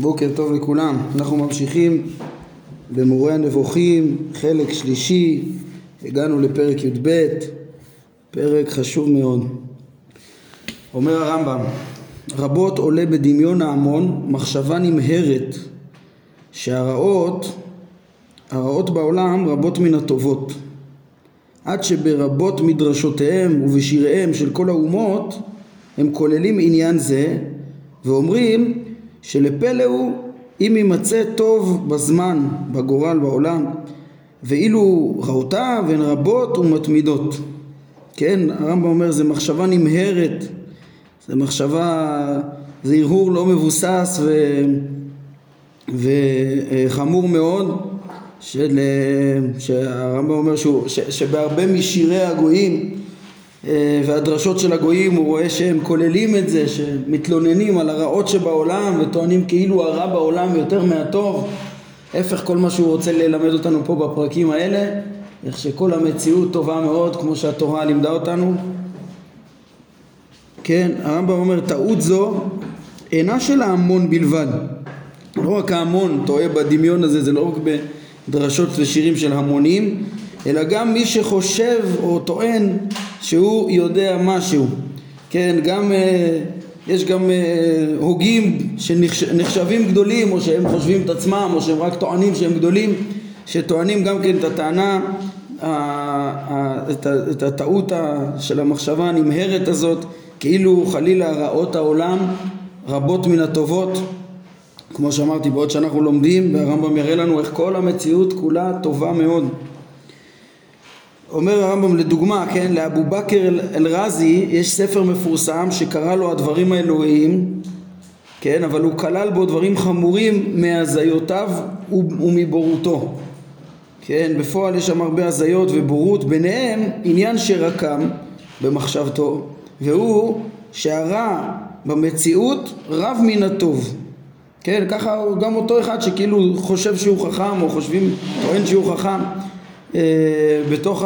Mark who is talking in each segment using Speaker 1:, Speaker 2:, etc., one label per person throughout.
Speaker 1: בוקר טוב לכולם, אנחנו ממשיכים במורה הנבוכים, חלק שלישי, הגענו לפרק י"ב, פרק חשוב מאוד. אומר הרמב"ם, רבות עולה בדמיון ההמון מחשבה נמהרת שהרעות, הרעות בעולם רבות מן הטובות, עד שברבות מדרשותיהם ובשיריהם של כל האומות הם כוללים עניין זה ואומרים שלפלא הוא אם יימצא טוב בזמן, בגורל, בעולם, ואילו רעותיו הן רבות ומתמידות. כן, הרמב"ם אומר זה מחשבה נמהרת, זה מחשבה, זה הרהור לא מבוסס ו, וחמור מאוד, של, שהרמב"ם אומר שהוא, ש, שבהרבה משירי הגויים אה, והדרשות של הגויים הוא רואה שהם כוללים את זה שמתלוננים על הרעות שבעולם וטוענים כאילו הרע בעולם יותר מהטוב. ההפך כל מה שהוא רוצה ללמד אותנו פה בפרקים האלה איך שכל המציאות טובה מאוד כמו שהתורה לימדה אותנו. כן הרמב"ם אומר טעות זו אינה של ההמון בלבד. לא רק ההמון טועה בדמיון הזה זה לא רק בדרשות ושירים של המונים אלא גם מי שחושב או טוען שהוא יודע משהו. כן, גם, אה, יש גם אה, הוגים שנחשבים גדולים או שהם חושבים את עצמם או שהם רק טוענים שהם גדולים שטוענים גם כן את הטענה, את הטעות של המחשבה הנמהרת הזאת כאילו חלילה רעות העולם רבות מן הטובות כמו שאמרתי בעוד שאנחנו לומדים והרמב"ם יראה לנו איך כל המציאות כולה טובה מאוד אומר הרמב"ם לדוגמה, כן, לאבו בכר אל-רזי יש ספר מפורסם שקרא לו הדברים האלוהיים, כן, אבל הוא כלל בו דברים חמורים מהזיותיו ומבורותו, כן, בפועל יש שם הרבה הזיות ובורות, ביניהם עניין שרקם במחשבתו, והוא שהרע במציאות רב מן הטוב, כן, ככה גם אותו אחד שכאילו חושב שהוא חכם או חושבים, טוען שהוא חכם בתוך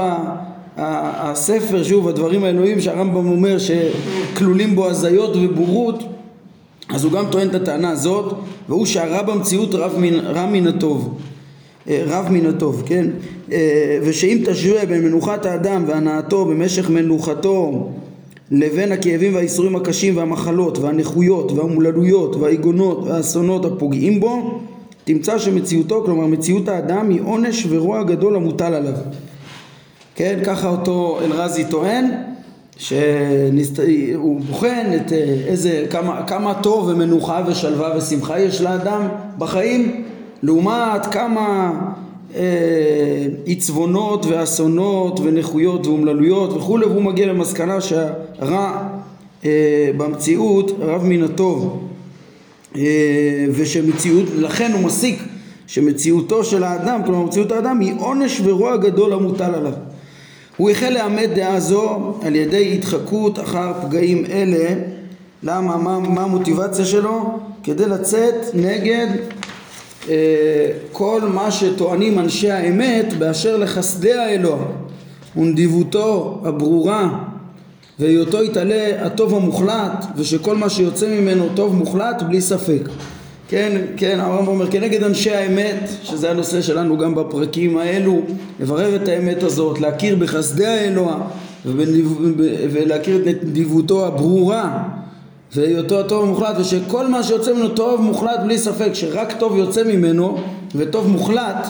Speaker 1: הספר, שוב, הדברים האלוהים שהרמב"ם אומר שכלולים בו הזיות ובורות, אז הוא גם טוען את הטענה הזאת, והוא שהרע במציאות רב מן, רע מן הטוב. אה, רב מן הטוב, כן? אה, ושאם תשווה בין מנוחת האדם והנאתו במשך מנוחתו לבין הכאבים והאיסורים הקשים והמחלות והנכויות והמולדויות והיגונות והאסונות הפוגעים בו תמצא שמציאותו, כלומר מציאות האדם, היא עונש ורוע גדול המוטל עליו. כן, ככה אותו אלרזי טוען, שהוא בוחן את אה, איזה, כמה, כמה טוב ומנוחה ושלווה ושמחה יש לאדם בחיים, לעומת כמה אה, עיצבונות ואסונות ונכויות ואומללויות וכולי, והוא מגיע למסקנה שהרע אה, במציאות רב מן הטוב. אה, ושמציאות, לכן הוא מסיק שמציאותו של האדם, כלומר מציאות האדם היא עונש ורוע גדול המוטל עליו. הוא החל לאמת דעה זו על ידי התחקות אחר פגעים אלה, למה, מה, מה המוטיבציה שלו? כדי לצאת נגד אה, כל מה שטוענים אנשי האמת באשר לחסדי האלוה ונדיבותו הברורה והיותו יתעלה הטוב המוחלט ושכל מה שיוצא ממנו טוב מוחלט בלי ספק. כן, כן, הרמב"ם אומר כנגד אנשי האמת שזה הנושא שלנו גם בפרקים האלו לברר את האמת הזאת, להכיר בחסדי האלוה ולהכיר את נדיבותו הברורה והיותו הטוב המוחלט ושכל מה שיוצא ממנו טוב מוחלט בלי ספק שרק טוב יוצא ממנו וטוב מוחלט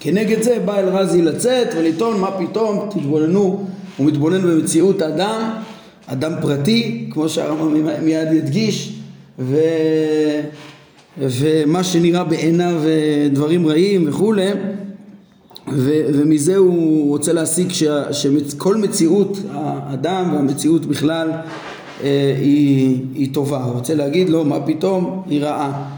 Speaker 1: כנגד זה בא אל רזי לצאת ולטעון מה פתאום? תתבוננו הוא מתבונן במציאות אדם, אדם פרטי, כמו שהרמב"ם מיד ידגיש, ו... ומה שנראה בעיניו דברים רעים וכולי, ו... ומזה הוא רוצה להסיק שה... שכל מציאות האדם והמציאות בכלל אה, היא, היא טובה, הוא רוצה להגיד לו מה פתאום היא רעה.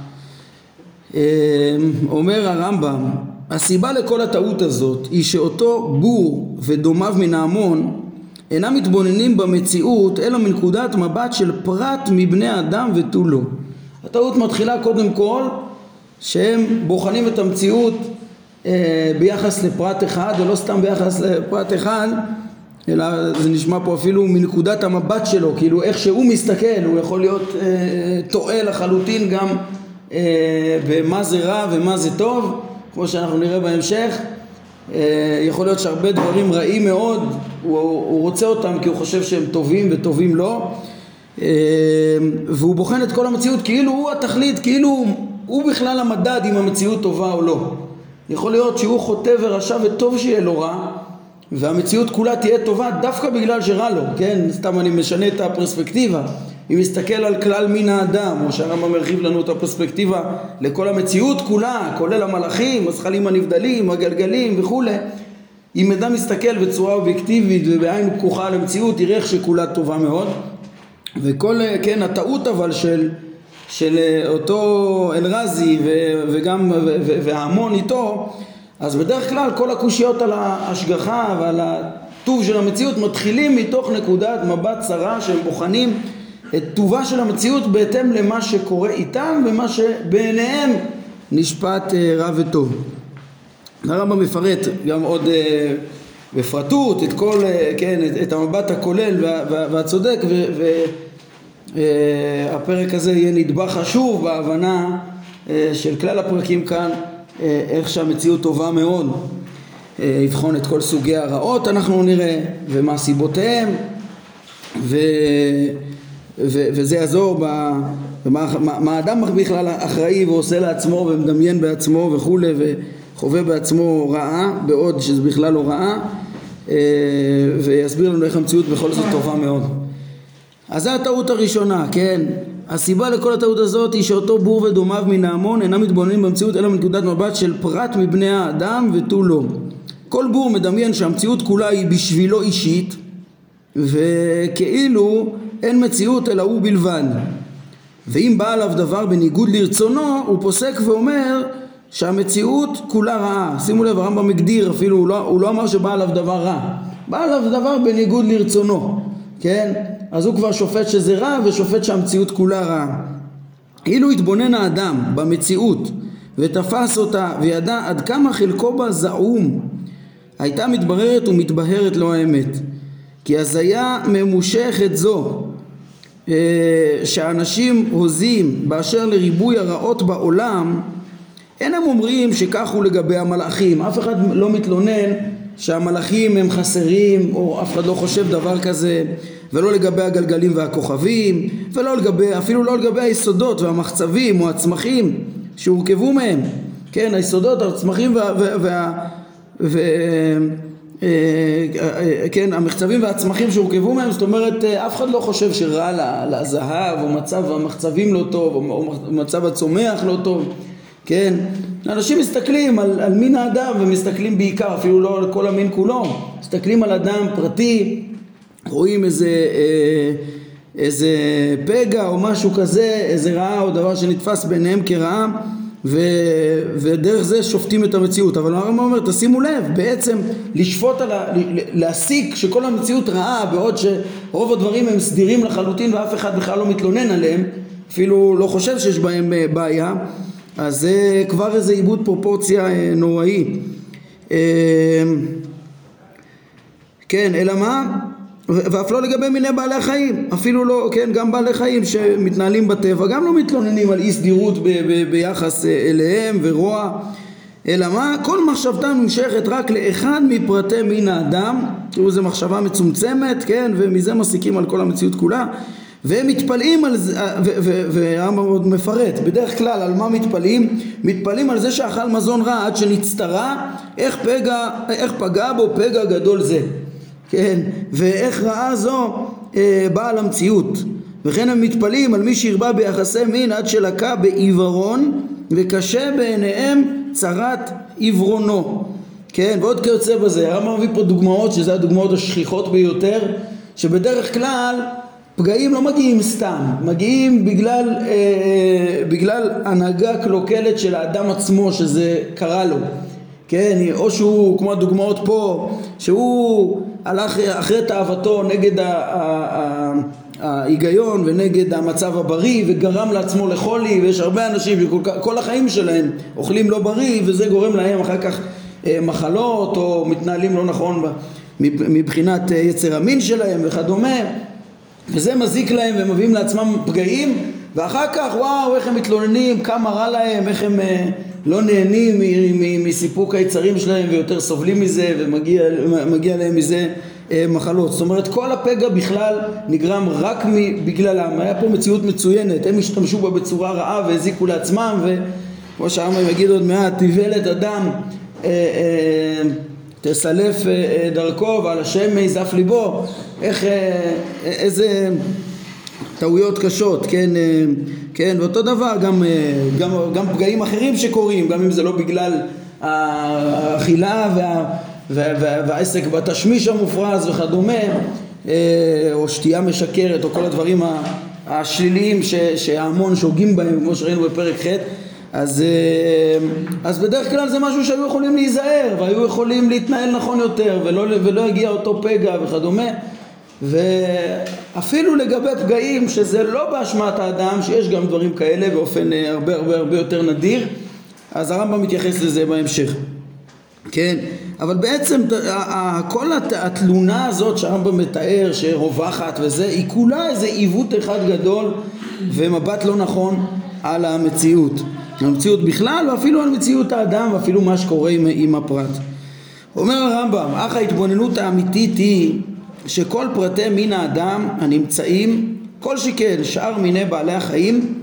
Speaker 1: אה, אומר הרמב"ם הסיבה לכל הטעות הזאת היא שאותו בור ודומיו מן ההמון אינם מתבוננים במציאות אלא מנקודת מבט של פרט מבני אדם ותו לא. הטעות מתחילה קודם כל שהם בוחנים את המציאות אה, ביחס לפרט אחד ולא סתם ביחס לפרט אחד אלא זה נשמע פה אפילו מנקודת המבט שלו כאילו איך שהוא מסתכל הוא יכול להיות אה, טועה לחלוטין גם אה, במה זה רע ומה זה טוב, כמו שאנחנו נראה בהמשך. אה, יכול להיות שהרבה דברים רעים מאוד, הוא, הוא רוצה אותם כי הוא חושב שהם טובים וטובים לו, אה, והוא בוחן את כל המציאות כאילו הוא התכלית, כאילו הוא בכלל המדד אם המציאות טובה או לא. יכול להיות שהוא חוטא ורשע וטוב שיהיה לו רע, והמציאות כולה תהיה טובה דווקא בגלל שרע לו, כן? סתם אני משנה את הפרספקטיבה. אם נסתכל על כלל מין האדם, או שהרמב"ם הרחיב לנו את הפרספקטיבה לכל המציאות כולה, כולל המלאכים, הזכלים הנבדלים, הגלגלים וכולי, אם אדם מסתכל בצורה אובייקטיבית ובעין פקוחה על המציאות, יראה איך שכולה טובה מאוד. וכל, כן, הטעות אבל של, של אותו אלרזי וגם, וההמון איתו, אז בדרך כלל כל הקושיות על ההשגחה ועל הטוב של המציאות מתחילים מתוך נקודת מבט צרה שהם בוחנים את טובה של המציאות בהתאם למה שקורה איתם ומה שבעיניהם נשפט אה, רע וטוב. הרמב"ם מפרט גם עוד אה, בפרטות את כל, אה, כן, את, את המבט הכולל וה, וה, והצודק והפרק הזה יהיה נדבך חשוב בהבנה של כלל הפרקים כאן איך שהמציאות טובה מאוד לבחון את כל סוגי הרעות אנחנו נראה ומה סיבותיהם ו... וזה יעזור במה מה האדם בכלל אחראי ועושה לעצמו ומדמיין בעצמו וכולי וחווה בעצמו רעה בעוד שזה בכלל לא רעה אה, ויסביר לנו איך המציאות בכל זאת טובה מאוד. אז זו הטעות הראשונה, כן? הסיבה לכל הטעות הזאת היא שאותו בור ודומיו מן ההמון אינם מתבוננים במציאות אלא מנקודת מבט של פרט מבני האדם ותו לא. כל בור מדמיין שהמציאות כולה היא בשבילו אישית וכאילו אין מציאות אלא הוא בלבד. ואם בא עליו דבר בניגוד לרצונו, הוא פוסק ואומר שהמציאות כולה רעה. שימו לב, הרמב"ם הגדיר אפילו, הוא לא, הוא לא אמר שבא עליו דבר רע. בא עליו דבר בניגוד לרצונו, כן? אז הוא כבר שופט שזה רע ושופט שהמציאות כולה רעה. אילו התבונן האדם במציאות ותפס אותה וידע עד כמה חלקו בה זעום, הייתה מתבררת ומתבהרת לו האמת. כי הזיה ממושכת זו אה, שאנשים הוזים באשר לריבוי הרעות בעולם אין הם אומרים שכך הוא לגבי המלאכים. אף אחד לא מתלונן שהמלאכים הם חסרים או אף אחד לא חושב דבר כזה ולא לגבי הגלגלים והכוכבים ולא לגבי, אפילו לא לגבי היסודות והמחצבים או הצמחים שהורכבו מהם. כן היסודות הצמחים וה, וה, וה, וה כן, המחצבים והצמחים שהורכבו מהם, זאת אומרת אה, אף אחד לא חושב שרע לזהב או מצב המחצבים לא טוב או מצב הצומח לא טוב, כן, אנשים מסתכלים על, על מין האדם ומסתכלים בעיקר, אפילו לא על כל המין כולו, מסתכלים על אדם פרטי, רואים איזה, איזה פגע או משהו כזה, איזה רעה או דבר שנתפס ביניהם כרעה ו, ודרך זה שופטים את המציאות. אבל הרמב"ם אומר תשימו לב בעצם לשפוט על ה... להסיק שכל המציאות רעה בעוד שרוב הדברים הם סדירים לחלוטין ואף אחד בכלל לא מתלונן עליהם אפילו לא חושב שיש בהם אה, בעיה אז זה כבר איזה עיבוד פרופורציה אה, נוראי. אה, כן אלא מה ואף לא לגבי מיני בעלי החיים, אפילו לא, כן, גם בעלי חיים שמתנהלים בטבע גם לא מתלוננים על אי סדירות ב- ב- ביחס אה, אליהם ורוע, אלא מה? כל מחשבתם נמשכת רק לאחד מפרטי מין האדם, תראו איזה מחשבה מצומצמת, כן, ומזה מסיקים על כל המציאות כולה, והם מתפלאים על זה, אה, והרמב"ם עוד מפרט, בדרך כלל על מה מתפלאים? מתפלאים על זה שאכל מזון רע עד שנצטרה, איך, פגע, איך פגע בו פגע גדול זה כן, ואיך רעה זו אה, באה למציאות. וכן הם מתפלאים על מי שהרבה ביחסי מין עד שלקה בעיוורון וקשה בעיניהם צרת עיוורונו. כן, ועוד כיוצא בזה, הרמב"ם מביא פה דוגמאות שזה הדוגמאות השכיחות ביותר, שבדרך כלל פגעים לא מגיעים סתם, מגיעים בגלל, אה, אה בגלל הנהגה קלוקלת של האדם עצמו שזה קרה לו. כן, או שהוא, כמו הדוגמאות פה, שהוא הלך אחרי תאוותו נגד ההיגיון ונגד המצב הבריא וגרם לעצמו לחולי ויש הרבה אנשים שכל החיים שלהם אוכלים לא בריא וזה גורם להם אחר כך אה, מחלות או מתנהלים לא נכון מבחינת אה, יצר המין שלהם וכדומה. וזה מזיק להם ומביאים לעצמם פגעים ואחר כך וואו איך הם מתלוננים, כמה רע להם, איך הם אה, לא נהנים מסיפוק היצרים שלהם ויותר סובלים מזה ומגיע להם מזה אה, מחלות. זאת אומרת כל הפגע בכלל נגרם רק בגללם. היה פה מציאות מצוינת, הם השתמשו בה בצורה רעה והזיקו לעצמם וכמו שהרמב"ם יגיד עוד מעט, תיוולת אדם אה, תסלף דרכו ועל השם יזף ליבו. איך, איזה טעויות קשות, כן, אה, כן, ואותו דבר גם, אה, גם, גם פגעים אחרים שקורים, גם אם זה לא בגלל האכילה וה, וה, וה, והעסק בתשמיש המופרז וכדומה, אה, או שתייה משקרת, או כל הדברים השליליים שההמון שוגים בהם, כמו שראינו בפרק ח', אז, אז בדרך כלל זה משהו שהיו יכולים להיזהר והיו יכולים להתנהל נכון יותר ולא, ולא הגיע אותו פגע וכדומה ואפילו לגבי פגעים שזה לא באשמת האדם, שיש גם דברים כאלה באופן אה, הרבה הרבה הרבה יותר נדיר, אז הרמב"ם מתייחס לזה בהמשך. כן, אבל בעצם כל התלונה הזאת שהרמב"ם מתאר שרווחת וזה, היא כולה איזה עיוות אחד גדול ומבט לא נכון על המציאות. המציאות בכלל ואפילו על מציאות האדם ואפילו מה שקורה עם, עם הפרט. אומר הרמב"ם, אך ההתבוננות האמיתית היא שכל פרטי מין האדם הנמצאים, כל שכן שאר מיני בעלי החיים,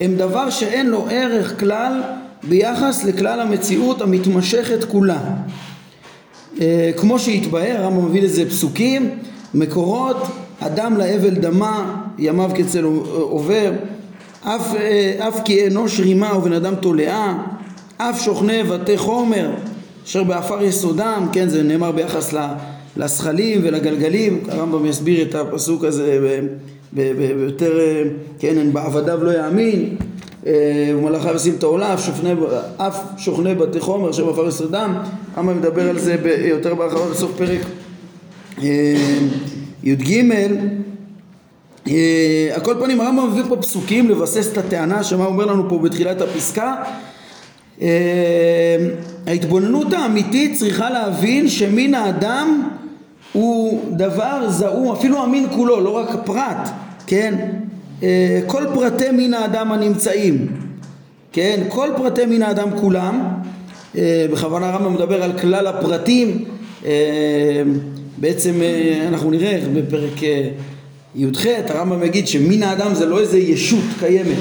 Speaker 1: הם דבר שאין לו ערך כלל ביחס לכלל המציאות המתמשכת כולה. אה, כמו שהתבהר, הרמב"ם מביא לזה פסוקים, מקורות, אדם לאבל דמה, ימיו כצל עובר, אף, אה, אף כי אנוש רימה ובן אדם תולעה, אף שוכני בתי חומר, אשר בעפר יסודם, כן, זה נאמר ביחס ל... לזחלים ולגלגלים, הרמב"ם יסביר את הפסוק הזה ביותר, כן, אין בעבדיו לא יאמין, אה, ומלאכיו ישים את העולה, אף שוכני בתי חומר אשר בפר יסודם, הרמב"ם מדבר על זה יותר בהרחבה בסוף פרק אה, י"ג. אה, על כל פנים הרמב"ם מביא פה פסוקים לבסס את הטענה שמה אומר לנו פה בתחילת הפסקה. ההתבוננות האמיתית צריכה להבין שמין האדם הוא דבר זעום, אפילו המין כולו, לא רק הפרט, כן? אה, כל פרטי מין האדם הנמצאים, כן? כל פרטי מין האדם כולם, אה, בכוונה הרמב"ם מדבר על כלל הפרטים, אה, בעצם אנחנו נראה בפרק י"ח הרמב"ם יגיד שמין האדם זה לא איזה ישות קיימת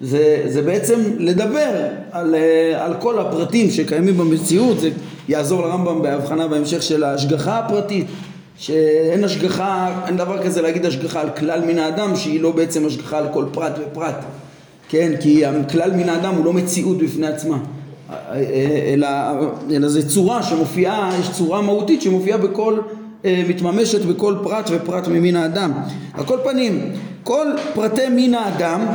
Speaker 1: זה, זה בעצם לדבר על, על כל הפרטים שקיימים במציאות, זה יעזור לרמב"ם בהבחנה בהמשך של ההשגחה הפרטית, שאין השגחה, אין דבר כזה להגיד השגחה על כלל מן האדם שהיא לא בעצם השגחה על כל פרט ופרט, כן, כי כלל מן האדם הוא לא מציאות בפני עצמה, אלא, אלא זה צורה שמופיעה, יש צורה מהותית שמופיעה בכל, אה, מתממשת בכל פרט ופרט ממין האדם. על כל פנים, כל פרטי מין האדם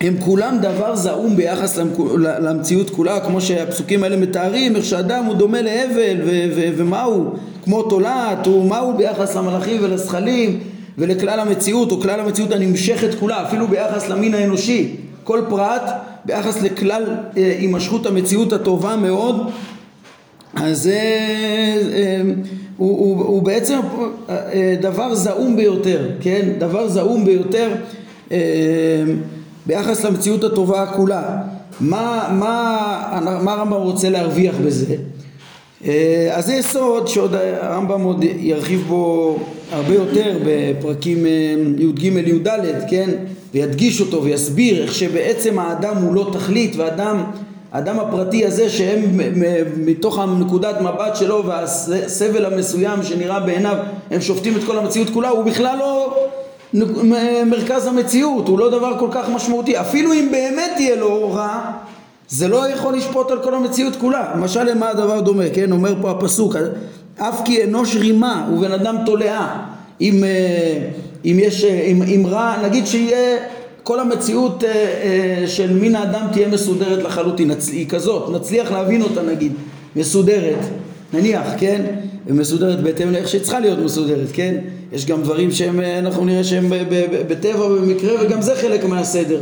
Speaker 1: הם כולם דבר זעום ביחס למציאות כולה, כמו שהפסוקים האלה מתארים, איך שאדם הוא דומה להבל, ומה הוא? כמו תולעת, ומה הוא ביחס למלאכים ולזכלים, ולכלל המציאות, או כלל המציאות הנמשכת כולה, אפילו ביחס למין האנושי, כל פרט ביחס לכלל אה, הימשכות המציאות הטובה מאוד, אז אה, אה, הוא, הוא, הוא בעצם אה, דבר זעום ביותר, כן? דבר זעום ביותר אה, ביחס למציאות הטובה כולה. מה, מה, מה הרמב"ם רוצה להרוויח בזה? אה, אז זה יסוד שעוד הרמב"ם עוד ירחיב בו הרבה יותר בפרקים אה, י"ג י"ד, כן? וידגיש אותו ויסביר איך שבעצם האדם הוא לא תכלית והאדם האדם הפרטי הזה שהם מתוך הנקודת מבט שלו והסבל המסוים שנראה בעיניו הם שופטים את כל המציאות כולה הוא בכלל לא מרכז המציאות, הוא לא דבר כל כך משמעותי. אפילו אם באמת יהיה לו רע, זה לא יכול לשפוט על כל המציאות כולה. למשל למה הדבר דומה, כן? אומר פה הפסוק, אף כי אנוש רימה ובן אדם תולעה. אם, אה, אם יש, אה, אם, אם רע, נגיד שיהיה כל המציאות אה, של מין האדם תהיה מסודרת לחלוטין, היא כזאת, נצליח להבין אותה נגיד, מסודרת, נניח, כן? ומסודרת בהתאם לאיך שהיא צריכה להיות מסודרת, כן? יש גם דברים שהם, אה, אנחנו נראה שהם בטבע במקרה וגם זה חלק מהסדר,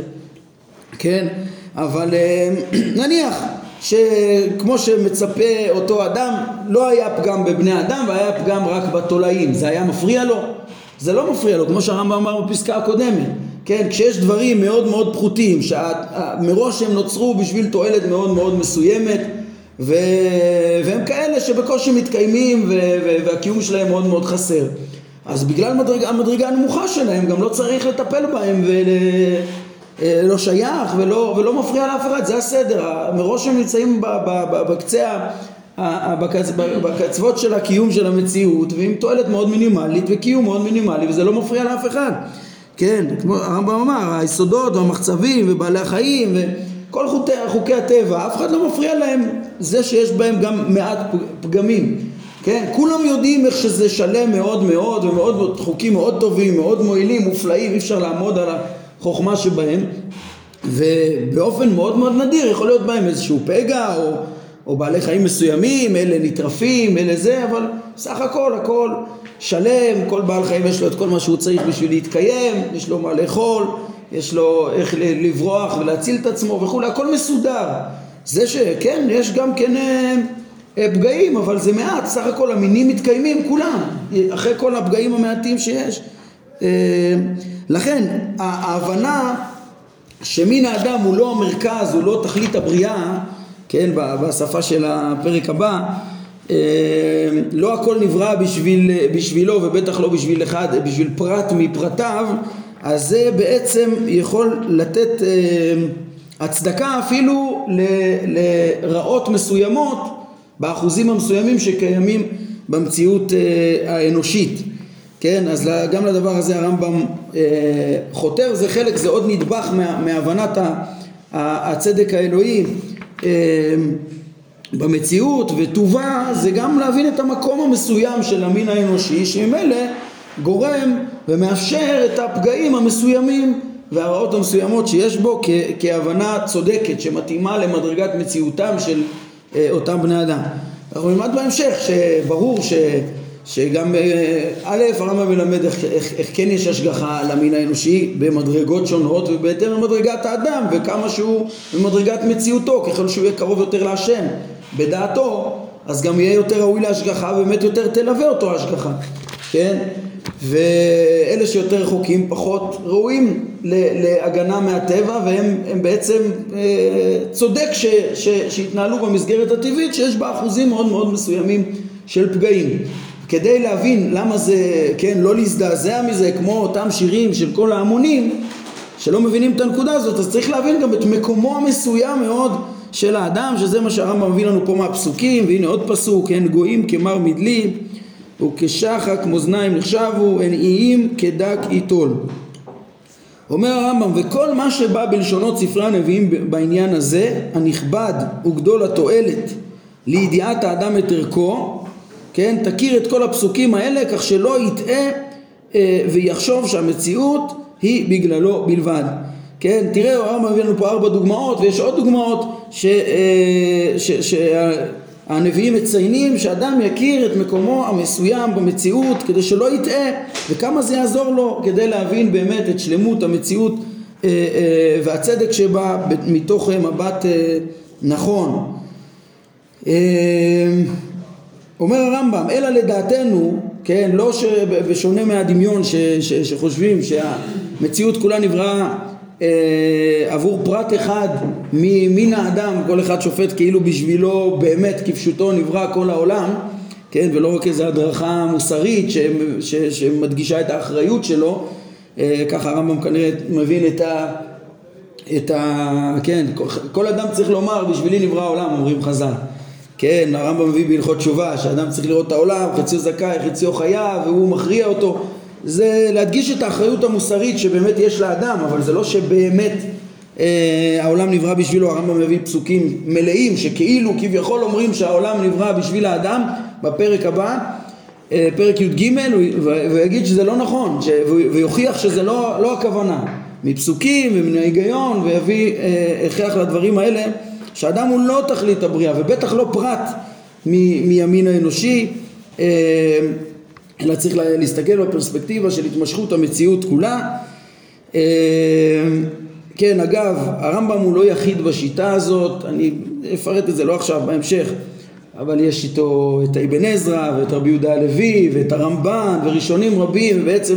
Speaker 1: כן? אבל אה, נניח שכמו שמצפה אותו אדם, לא היה פגם בבני אדם והיה פגם רק בתולעים, זה היה מפריע לו? זה לא מפריע לו, כמו שהרמב"ם אמר בפסקה הקודמת, כן, כשיש דברים מאוד מאוד פחותים, שמראש הם נוצרו בשביל תועלת מאוד מאוד מסוימת ו... והם כאלה שבקושי מתקיימים ו... והקיום שלהם מאוד מאוד חסר. אז בגלל המדרג... המדרגה הנמוכה שלהם גם לא צריך לטפל בהם ולא ול... שייך ולא, ולא מפריע לאף אחד, זה הסדר. מראש הם נמצאים בקצה בקצוות של הקיום של המציאות ועם תועלת מאוד מינימלית וקיום מאוד מינימלי וזה לא מפריע לאף אחד. כן, כמו הרמב"ם אמר, היסודות והמחצבים ובעלי החיים וכל חוקי, חוקי הטבע, אף אחד לא מפריע להם. זה שיש בהם גם מעט פגמים כן, כולם יודעים איך שזה שלם מאוד מאוד ומאוד חוקים מאוד טובים, מאוד מועילים, מופלאים, אי אפשר לעמוד על החוכמה שבהם ובאופן מאוד מאוד נדיר יכול להיות בהם איזשהו פגע או או בעלי חיים מסוימים, אלה נטרפים, אלה זה, אבל סך הכל הכל שלם, כל בעל חיים יש לו את כל מה שהוא צריך בשביל להתקיים, יש לו מה לאכול, יש לו איך לברוח ולהציל את עצמו וכולי, הכל מסודר. זה שכן, יש גם כן אה, פגעים, אבל זה מעט, סך הכל המינים מתקיימים כולם, אחרי כל הפגעים המעטים שיש. אה, לכן ההבנה שמין האדם הוא לא המרכז, הוא לא תכלית הבריאה, כן, בשפה של הפרק הבא, אה, לא הכל נברא בשביל, בשבילו ובטח לא בשביל אחד, בשביל פרט מפרטיו, אז זה בעצם יכול לתת אה, הצדקה אפילו לרעות מסוימות באחוזים המסוימים שקיימים במציאות אה, האנושית. כן, אז גם לדבר הזה הרמב"ם חותר, זה חלק, זה עוד נדבך מהבנת הצדק האלוהי אמ, במציאות וטובה זה גם להבין את המקום המסוים של המין האנושי שממילא גורם ומאפשר את הפגעים המסוימים והרעות המסוימות שיש בו כהבנה צודקת שמתאימה למדרגת מציאותם של אה, אותם בני אדם. אנחנו נלמד בהמשך שברור ש... שגם אה, א', הרמב"ם מלמד איך, איך, איך כן יש השגחה על המין האנושי במדרגות שונות ובהתאם למדרגת האדם וכמה שהוא במדרגת מציאותו ככל שהוא יהיה קרוב יותר להשם בדעתו אז גם יהיה יותר ראוי להשגחה ובאמת יותר תלווה אותו ההשגחה כן ואלה שיותר רחוקים פחות ראויים להגנה מהטבע והם בעצם אה, צודק ש, ש, שהתנהלו במסגרת הטבעית שיש בה אחוזים מאוד מאוד מסוימים של פגעים. כדי להבין למה זה, כן, לא להזדעזע מזה כמו אותם שירים של כל ההמונים שלא מבינים את הנקודה הזאת אז צריך להבין גם את מקומו המסוים מאוד של האדם שזה מה שהרמב"ם מביא לנו פה מהפסוקים והנה עוד פסוק הן גויים כמר מדלי וכשחק מאזניים נחשבו הן איים כדק עיתול אומר הרמב"ם וכל מה שבא בלשונות ספרי הנביאים בעניין הזה הנכבד וגדול התועלת לידיעת האדם את ערכו כן, תכיר את כל הפסוקים האלה כך שלא יטעה אה, ויחשוב שהמציאות היא בגללו בלבד. כן, תראה, הרמב"ם מביא לנו פה ארבע דוגמאות ויש עוד דוגמאות שהנביאים אה, מציינים שאדם יכיר את מקומו המסוים במציאות כדי שלא יטעה וכמה זה יעזור לו כדי להבין באמת את שלמות המציאות אה, אה, והצדק שבה מתוך מבט אה, נכון. אה, אומר הרמב"ם, אלא לדעתנו, כן, לא שבשונה מהדמיון ש, ש, שחושבים שהמציאות כולה נבראה אה, עבור פרט אחד ממין האדם, כל אחד שופט כאילו בשבילו באמת כפשוטו נברא כל העולם, כן, ולא רק איזו הדרכה מוסרית ש, ש, שמדגישה את האחריות שלו, אה, ככה הרמב"ם כנראה מבין את ה... את ה... כן, כל אדם צריך לומר בשבילי נברא העולם, אומרים חז"ל. כן, הרמב"ם מביא בהלכות תשובה, שאדם צריך לראות את העולם, חציו זכאי, חציו חייב, והוא מכריע אותו. זה להדגיש את האחריות המוסרית שבאמת יש לאדם, אבל זה לא שבאמת אה, העולם נברא בשבילו, הרמב"ם מביא פסוקים מלאים שכאילו כביכול אומרים שהעולם נברא בשביל האדם, בפרק הבא, אה, פרק י"ג, ויגיד שזה לא נכון, ש... ויוכיח שזה לא, לא הכוונה, מפסוקים ומן ההיגיון, ויביא אה, הכרח לדברים האלה שאדם הוא לא תכלית הבריאה ובטח לא פרט מימין האנושי אה, אלא צריך להסתכל בפרספקטיבה של התמשכות המציאות כולה. אה, כן אגב הרמב"ם הוא לא יחיד בשיטה הזאת אני אפרט את זה לא עכשיו בהמשך אבל יש איתו את אבן עזרא ואת רבי יהודה הלוי ואת הרמב"ן וראשונים רבים ובעצם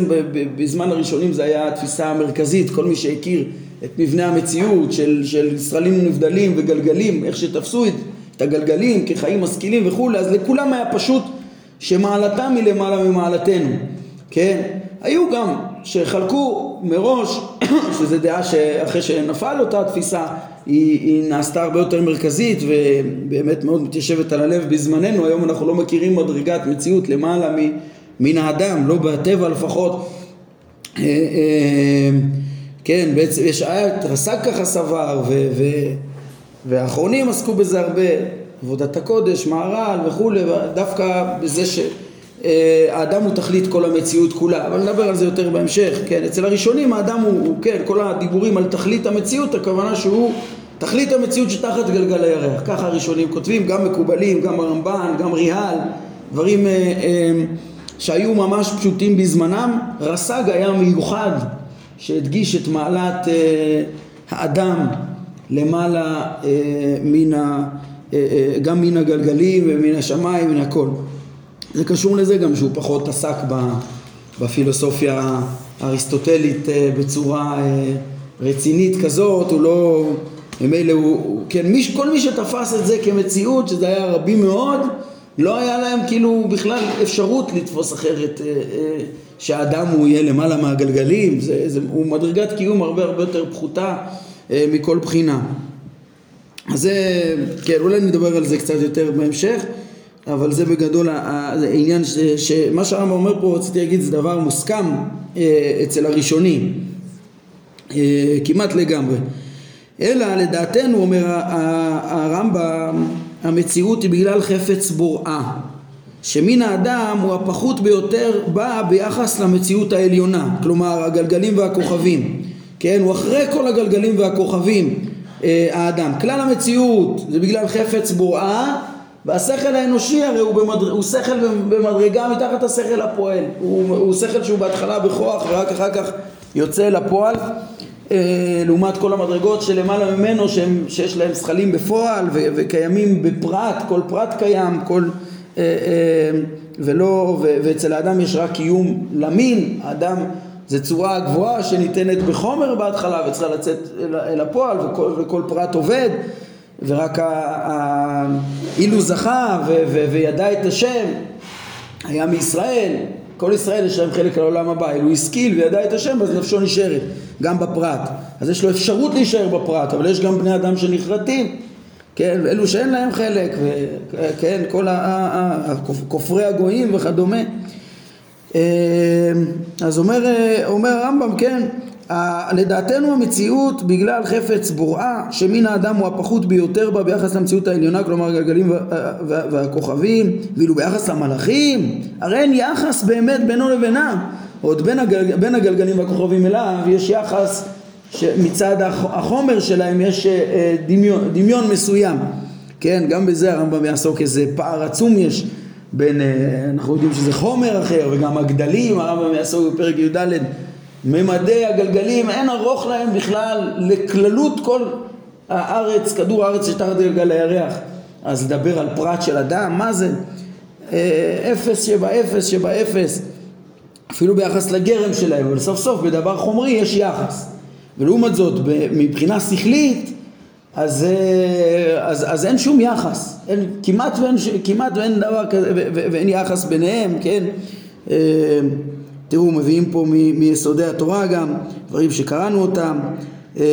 Speaker 1: בזמן הראשונים זה היה התפיסה המרכזית כל מי שהכיר את מבנה המציאות של, של ישראלים נבדלים וגלגלים איך שתפסו את, את הגלגלים כחיים משכילים וכולי אז לכולם היה פשוט שמעלתם היא למעלה ממעלתנו כן? היו גם שחלקו מראש שזו דעה שאחרי שנפל אותה תפיסה היא, היא נעשתה הרבה יותר מרכזית ובאמת מאוד מתיישבת על הלב בזמננו, היום אנחנו לא מכירים מדרגת מציאות למעלה מן האדם, לא בטבע לפחות. אה, אה, כן, בעצם יש היה רס"ג ככה סבר ו, ו, והאחרונים עסקו בזה הרבה, עבודת הקודש, מהר"ל וכולי, דווקא בזה ש... אה, הוא תכלית כל המציאות כולה, אבל נדבר על זה יותר בהמשך, כן, אצל הראשונים האדם הוא, הוא כן, כל הדיבורים על תכלית המציאות, הכוונה שהוא תכלית המציאות שתחת גלגל הירח, ככה הראשונים כותבים, גם מקובלים, גם הרמב"ן, גם ריהל, דברים אה, אה, שהיו ממש פשוטים בזמנם, רס"ג היה מיוחד שהדגיש את מעלת אה, האדם למעלה אה, מן ה... אה, אה, גם מן הגלגלים ומן השמיים, מן הכל. זה קשור לזה גם שהוא פחות עסק בפילוסופיה האריסטוטלית אה, בצורה רצינית כזאת, הוא לא, ממילא הוא, כן, מי, כל מי שתפס את זה כמציאות, שזה היה רבים מאוד, לא היה להם כאילו בכלל אפשרות לתפוס אחרת שהאדם הוא יהיה למעלה מהגלגלים, זה, זה, הוא מדרגת קיום הרבה הרבה יותר פחותה מכל בחינה. אז זה, כן, אולי נדבר על זה קצת יותר בהמשך. אבל זה בגדול העניין שמה שהרמב"ם אומר פה רציתי להגיד זה דבר מוסכם אה, אצל הראשונים. אה, כמעט לגמרי. אלא לדעתנו אומר הרמב"ם המציאות היא בגלל חפץ בוראה שמן האדם הוא הפחות ביותר בא ביחס למציאות העליונה כלומר הגלגלים והכוכבים. כן הוא אחרי כל הגלגלים והכוכבים אה, האדם. כלל המציאות זה בגלל חפץ בוראה והשכל האנושי הרי הוא, במדר... הוא שכל במדרגה מתחת השכל הפועל. הוא, הוא שכל שהוא בהתחלה בכוח ורק אחר כך יוצא לפועל אה, לעומת כל המדרגות שלמעלה ממנו שהם, שיש להם שכלים בפועל ו, וקיימים בפרט, כל פרט קיים, כל, אה, אה, ולא, ו, ואצל האדם יש רק קיום למין, האדם זה צורה גבוהה שניתנת בחומר בהתחלה וצריכה לצאת אל, הפועל וכל, וכל פרט עובד ורק אילו זכה ו- ו- וידע את השם היה מישראל. כל ישראל יש להם חלק לעולם הבא. אילו השכיל וידע את השם אז נפשו נשארת גם בפרט. אז יש לו אפשרות להישאר בפרט אבל יש גם בני אדם שנחרטים כן, אלו שאין להם חלק, כן, כל כופרי הגויים וכדומה. אה, אז אומר, אומר הרמב"ם, כן, לדעתנו המציאות בגלל חפץ בוראה שמן האדם הוא הפחות ביותר בה ביחס למציאות העליונה כלומר הגלגלים והכוכבים ואילו ביחס למלאכים הרי אין יחס באמת בינו לבינם עוד בין, הגל, בין הגלגלים והכוכבים אליו יש יחס שמצד החומר שלהם יש אה, דמיון, דמיון מסוים. כן גם בזה הרמב"ם יעסוק איזה פער עצום יש בין אה, אנחנו יודעים שזה חומר אחר וגם הגדלים הרמב"ם יעסוק בפרק י"ד ממדי הגלגלים אין ארוך להם בכלל לכללות כל הארץ, כדור הארץ שתחת גלגל הירח. אז לדבר על פרט של אדם, מה זה? אה, אפס שבאפס שבאפס, אפילו ביחס לגרם שלהם, אבל סוף סוף בדבר חומרי יש יחס. ולעומת זאת, מבחינה שכלית, אז, אה, אז, אז אין שום יחס, אין, כמעט, ואין, כמעט ואין דבר כזה, ואין יחס ביניהם, כן? אה, תראו, מביאים פה מיסודי התורה גם, דברים שקראנו אותם. אה,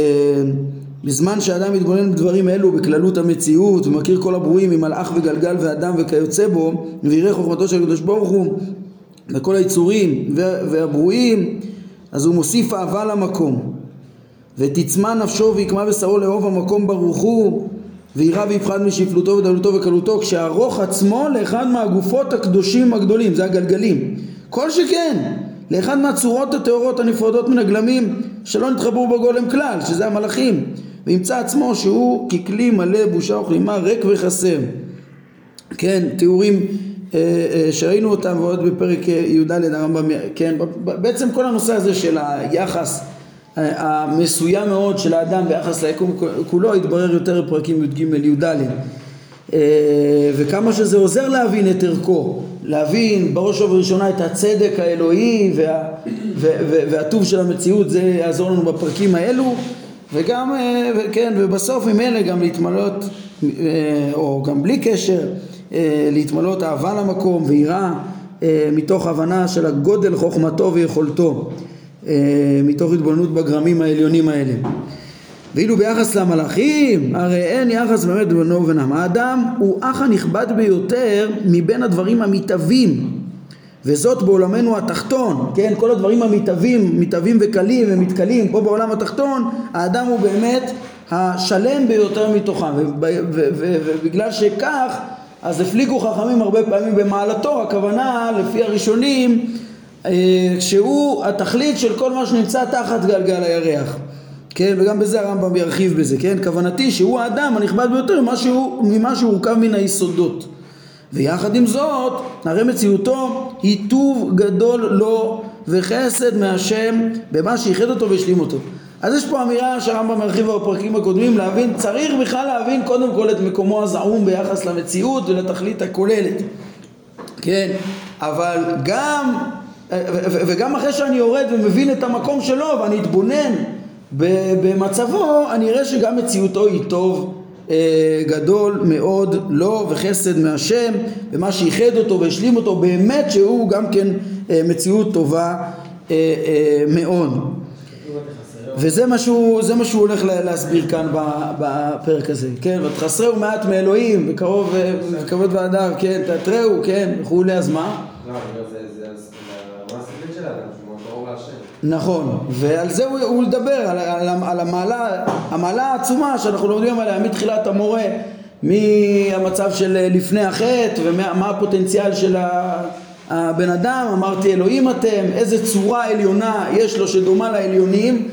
Speaker 1: בזמן שאדם מתבונן בדברים אלו בכללות המציאות ומכיר כל הברואים ממלאך וגלגל ואדם וכיוצא בו ויראה חוכמתו של הקדוש ברוך הוא וכל היצורים והברואים אז הוא מוסיף אהבה למקום ותצמא נפשו ויקמא בשרו לאהוב המקום ברוך הוא וירא ויפחד משפלותו ודלותו וקלותו כשהרוך עצמו לאחד מהגופות הקדושים הגדולים זה הגלגלים כל שכן לאחד מהצורות הטהורות הנפרדות מן הגלמים שלא נתחברו בגולם כלל, שזה המלאכים, וימצא עצמו שהוא ככלי מלא בושה וכלימה ריק וחסר. כן, תיאורים אה, אה, שראינו אותם ועוד בפרק אה, י"ד הרמב"ם, כן, בעצם כל הנושא הזה של היחס המסוים מאוד של האדם ביחס ליקום כולו התברר יותר בפרקים י"ג י"ד. וכמה שזה עוזר להבין את ערכו, להבין בראש ובראשונה את הצדק האלוהי וה, ו, ו, והטוב של המציאות, זה יעזור לנו בפרקים האלו, וגם, כן, ובסוף ממילא גם להתמלות, או גם בלי קשר, להתמלות אהבה למקום ויראה מתוך הבנה של הגודל חוכמתו ויכולתו, מתוך התבוננות בגרמים העליונים האלה. ואילו ביחס למלאכים, הרי אין יחס באמת בינו ובינם. האדם הוא אח הנכבד ביותר מבין הדברים המתהווים, וזאת בעולמנו התחתון, כן? כל הדברים המתהווים, מתהווים וקלים ומתכלים, פה בעולם התחתון, האדם הוא באמת השלם ביותר מתוכם, ובגלל שכך, אז הפליגו חכמים הרבה פעמים במעלתו, הכוונה, לפי הראשונים, אה, שהוא התכלית של כל מה שנמצא תחת גלגל הירח. כן, וגם בזה הרמב"ם ירחיב בזה, כן? כוונתי שהוא האדם הנכבד ביותר ממה שהוא, ממה שהוא הורכב מן היסודות. ויחד עם זאת, הרי מציאותו היא טוב גדול לו וחסד מהשם במה שאיחד אותו והשלים אותו. אז יש פה אמירה שהרמב"ם מרחיב בפרקים הקודמים להבין, צריך בכלל להבין קודם כל את מקומו הזעום ביחס למציאות ולתכלית הכוללת. כן, אבל גם, וגם אחרי שאני יורד ומבין את המקום שלו ואני אתבונן במצבו אני אראה שגם מציאותו היא טוב אה, גדול מאוד לו וחסד מהשם ומה שאיחד אותו והשלים אותו באמת שהוא גם כן אה, מציאות טובה אה, מאוד וזה מה שהוא, מה שהוא הולך להסביר כאן בפרק הזה, כן, ותחסרהו מעט מאלוהים וקרוב וכבוד והדר, כן, תתרהו, כן, וכולי, אז מה? לא, זה, נכון, ועל זה הוא, הוא לדבר, על, על, על המעלה, המעלה העצומה שאנחנו לומדים עליה מתחילת המורה, מהמצב של לפני החטא ומה הפוטנציאל של הבן אדם, אמרתי אלוהים אתם, איזה צורה עליונה יש לו שדומה לעליונים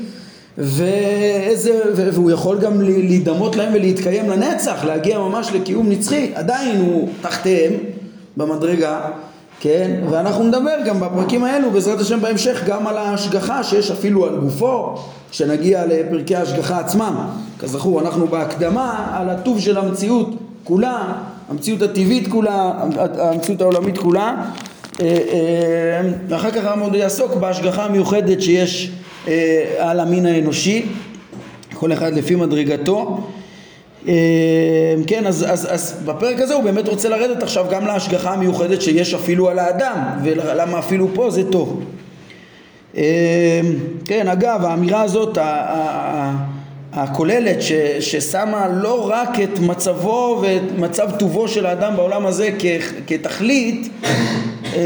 Speaker 1: ואיזה, והוא יכול גם להידמות להם ולהתקיים לנצח, להגיע ממש לקיום נצחי, עדיין הוא תחתיהם במדרגה כן? ואנחנו נדבר גם בפרקים האלו בעזרת השם בהמשך גם על ההשגחה שיש אפילו על גופו כשנגיע לפרקי ההשגחה עצמם כזכור אנחנו בהקדמה על הטוב של המציאות כולה המציאות הטבעית כולה המציאות העולמית כולה אה, אה, ואחר כך הרמב"ם יעסוק בהשגחה המיוחדת שיש אה, על המין האנושי כל אחד לפי מדרגתו כן, אז, אז, אז בפרק הזה הוא באמת רוצה לרדת עכשיו גם להשגחה המיוחדת שיש אפילו על האדם, ולמה אפילו פה זה טוב. אמ, כן, אגב, האמירה הזאת, הכוללת ש, ששמה לא רק את מצבו ואת מצב טובו של האדם בעולם הזה כ, כתכלית, אמ,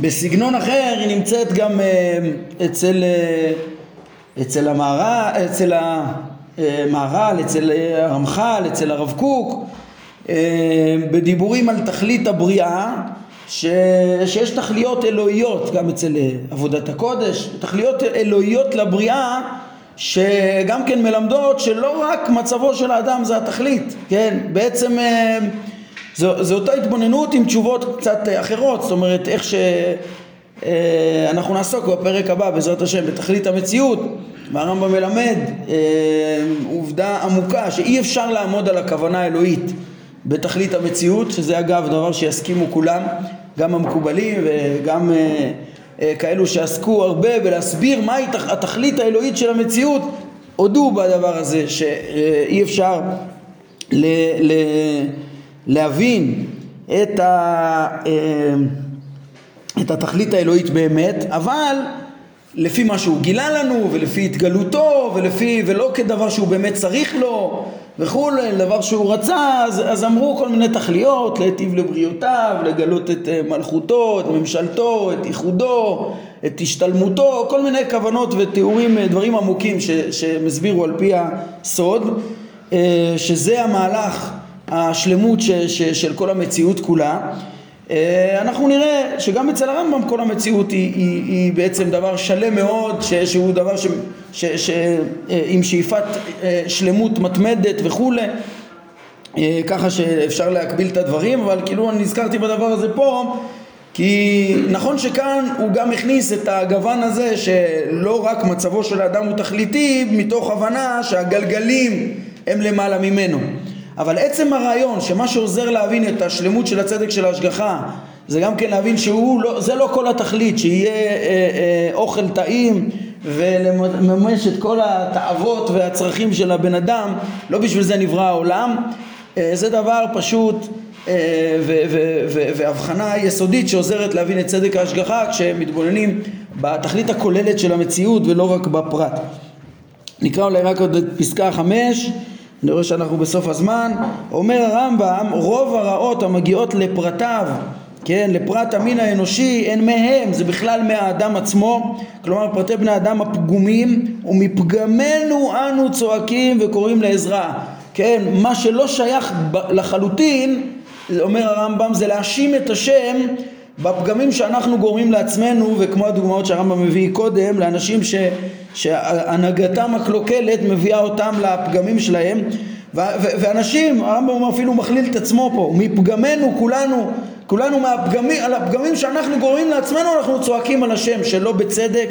Speaker 1: בסגנון אחר היא נמצאת גם אצל, אצל המערה, אצל ה... מהר"ל, אצל הרמח"ל, אצל הרב קוק, אה, בדיבורים על תכלית הבריאה, ש... שיש תכליות אלוהיות גם אצל אה, עבודת הקודש, תכליות אלוהיות לבריאה שגם כן מלמדות שלא רק מצבו של האדם זה התכלית, כן? בעצם אה, זו, זו אותה התבוננות עם תשובות קצת אחרות, זאת אומרת איך שאנחנו נעסוק בפרק הבא בעזרת השם בתכלית המציאות והרמב"ם מלמד אה, עובדה עמוקה שאי אפשר לעמוד על הכוונה האלוהית בתכלית המציאות, שזה אגב דבר שיסכימו כולם, גם המקובלים וגם אה, אה, כאלו שעסקו הרבה בלהסביר מהי התכלית האלוהית של המציאות, הודו בדבר הזה שאי אפשר ל, ל, להבין את, ה, אה, את התכלית האלוהית באמת, אבל לפי מה שהוא גילה לנו ולפי התגלותו ולפי ולא כדבר שהוא באמת צריך לו וכולי, דבר שהוא רצה אז, אז אמרו כל מיני תכליות להיטיב לבריאותיו, לגלות את אה, מלכותו, את ממשלתו, את ייחודו, את השתלמותו, כל מיני כוונות ותיאורים, אה, דברים עמוקים ש, שהם הסבירו על פי הסוד אה, שזה המהלך השלמות ש, ש, של כל המציאות כולה אנחנו נראה שגם אצל הרמב"ם כל המציאות היא, היא, היא בעצם דבר שלם מאוד, ש, שהוא דבר ש, ש, ש, אה, עם שאיפת אה, שלמות מתמדת וכולי, ככה שאפשר להקביל את הדברים, אבל כאילו אני נזכרתי בדבר הזה פה, כי נכון שכאן הוא גם הכניס את הגוון הזה שלא רק מצבו של האדם הוא תכליתי, מתוך הבנה שהגלגלים הם למעלה ממנו. אבל עצם הרעיון שמה שעוזר להבין את השלמות של הצדק של ההשגחה זה גם כן להבין שהוא לא, זה לא כל התכלית, שיהיה אה, אה, אוכל טעים ולממש את כל התאוות והצרכים של הבן אדם, לא בשביל זה נברא העולם, אה, זה דבר פשוט אה, והבחנה יסודית שעוזרת להבין את צדק ההשגחה כשמתבוננים בתכלית הכוללת של המציאות ולא רק בפרט. נקרא אולי רק עוד את פסקה חמש, אני רואה שאנחנו בסוף הזמן, אומר הרמב"ם רוב הרעות המגיעות לפרטיו. כן, לפרט המין האנושי הן מהם, זה בכלל מהאדם עצמו, כלומר פרטי בני האדם הפגומים ומפגמנו אנו צועקים וקוראים לעזרה, כן, מה שלא שייך לחלוטין, אומר הרמב"ם, זה להאשים את השם בפגמים שאנחנו גורמים לעצמנו וכמו הדוגמאות שהרמב"ם מביא קודם לאנשים ש, שהנהגתם הקלוקלת מביאה אותם לפגמים שלהם. ו, ו, ואנשים, הרמב"ם אפילו מכליל את עצמו פה, מפגמנו כולנו כולנו מהפגמים, על הפגמים שאנחנו גורמים לעצמנו אנחנו צועקים על השם שלא בצדק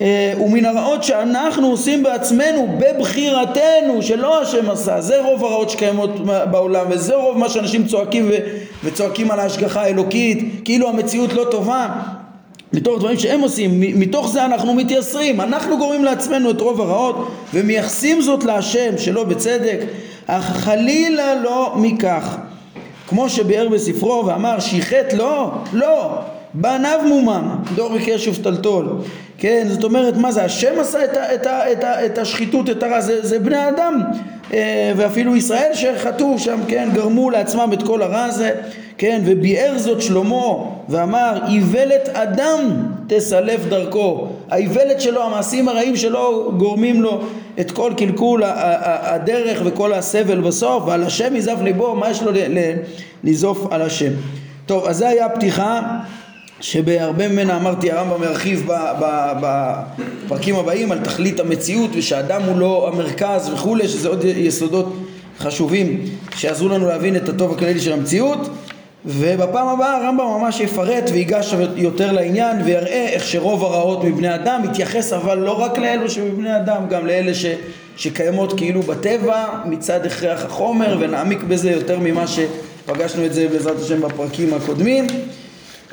Speaker 1: ומן הרעות שאנחנו עושים בעצמנו בבחירתנו שלא השם עשה. זה רוב הרעות שקיימות בעולם וזה רוב מה שאנשים צועקים ו, וצועקים על ההשגחה האלוקית כאילו המציאות לא טובה. מתוך דברים שהם עושים, מתוך זה אנחנו מתייסרים, אנחנו גורמים לעצמנו את רוב הרעות ומייחסים זאת להשם שלא בצדק, אך חלילה לא מכך. כמו שביאר בספרו ואמר שיחט לא, לא, בניו מומם, דור בקש ופתלתול, כן, זאת אומרת מה זה, השם עשה את, ה, את, ה, את, ה, את השחיתות, את הרע, זה, זה בני אדם, אה, ואפילו ישראל שחטאו שם, כן, גרמו לעצמם את כל הרע הזה, כן, וביאר זאת שלמה ואמר איוולת אדם תסלף דרכו, האיוולת שלו, המעשים הרעים שלו גורמים לו את כל קלקול הדרך וכל הסבל בסוף, ועל השם יזף ליבו, מה יש לו לנזוף על השם. טוב, אז זה היה הפתיחה שבהרבה ממנה אמרתי הרמב"ם מרחיב בפרקים הבאים על תכלית המציאות ושאדם הוא לא המרכז וכולי שזה עוד יסודות חשובים שיעזרו לנו להבין את הטוב הכללי של המציאות. ובפעם הבאה הרמב"ם ממש יפרט ויגש יותר לעניין ויראה איך שרוב הרעות מבני אדם מתייחס אבל לא רק לאלו שמבני אדם גם לאלה ש, שקיימות כאילו בטבע מצד הכרח החומר ונעמיק בזה יותר ממה שפגשנו את זה בעזרת השם בפרקים הקודמים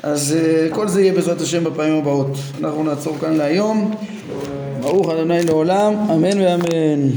Speaker 1: אז uh, כל זה יהיה בעזרת השם בפעמים הבאות. אנחנו נעצור כאן להיום. ברוך ה' לעולם. אמן ואמן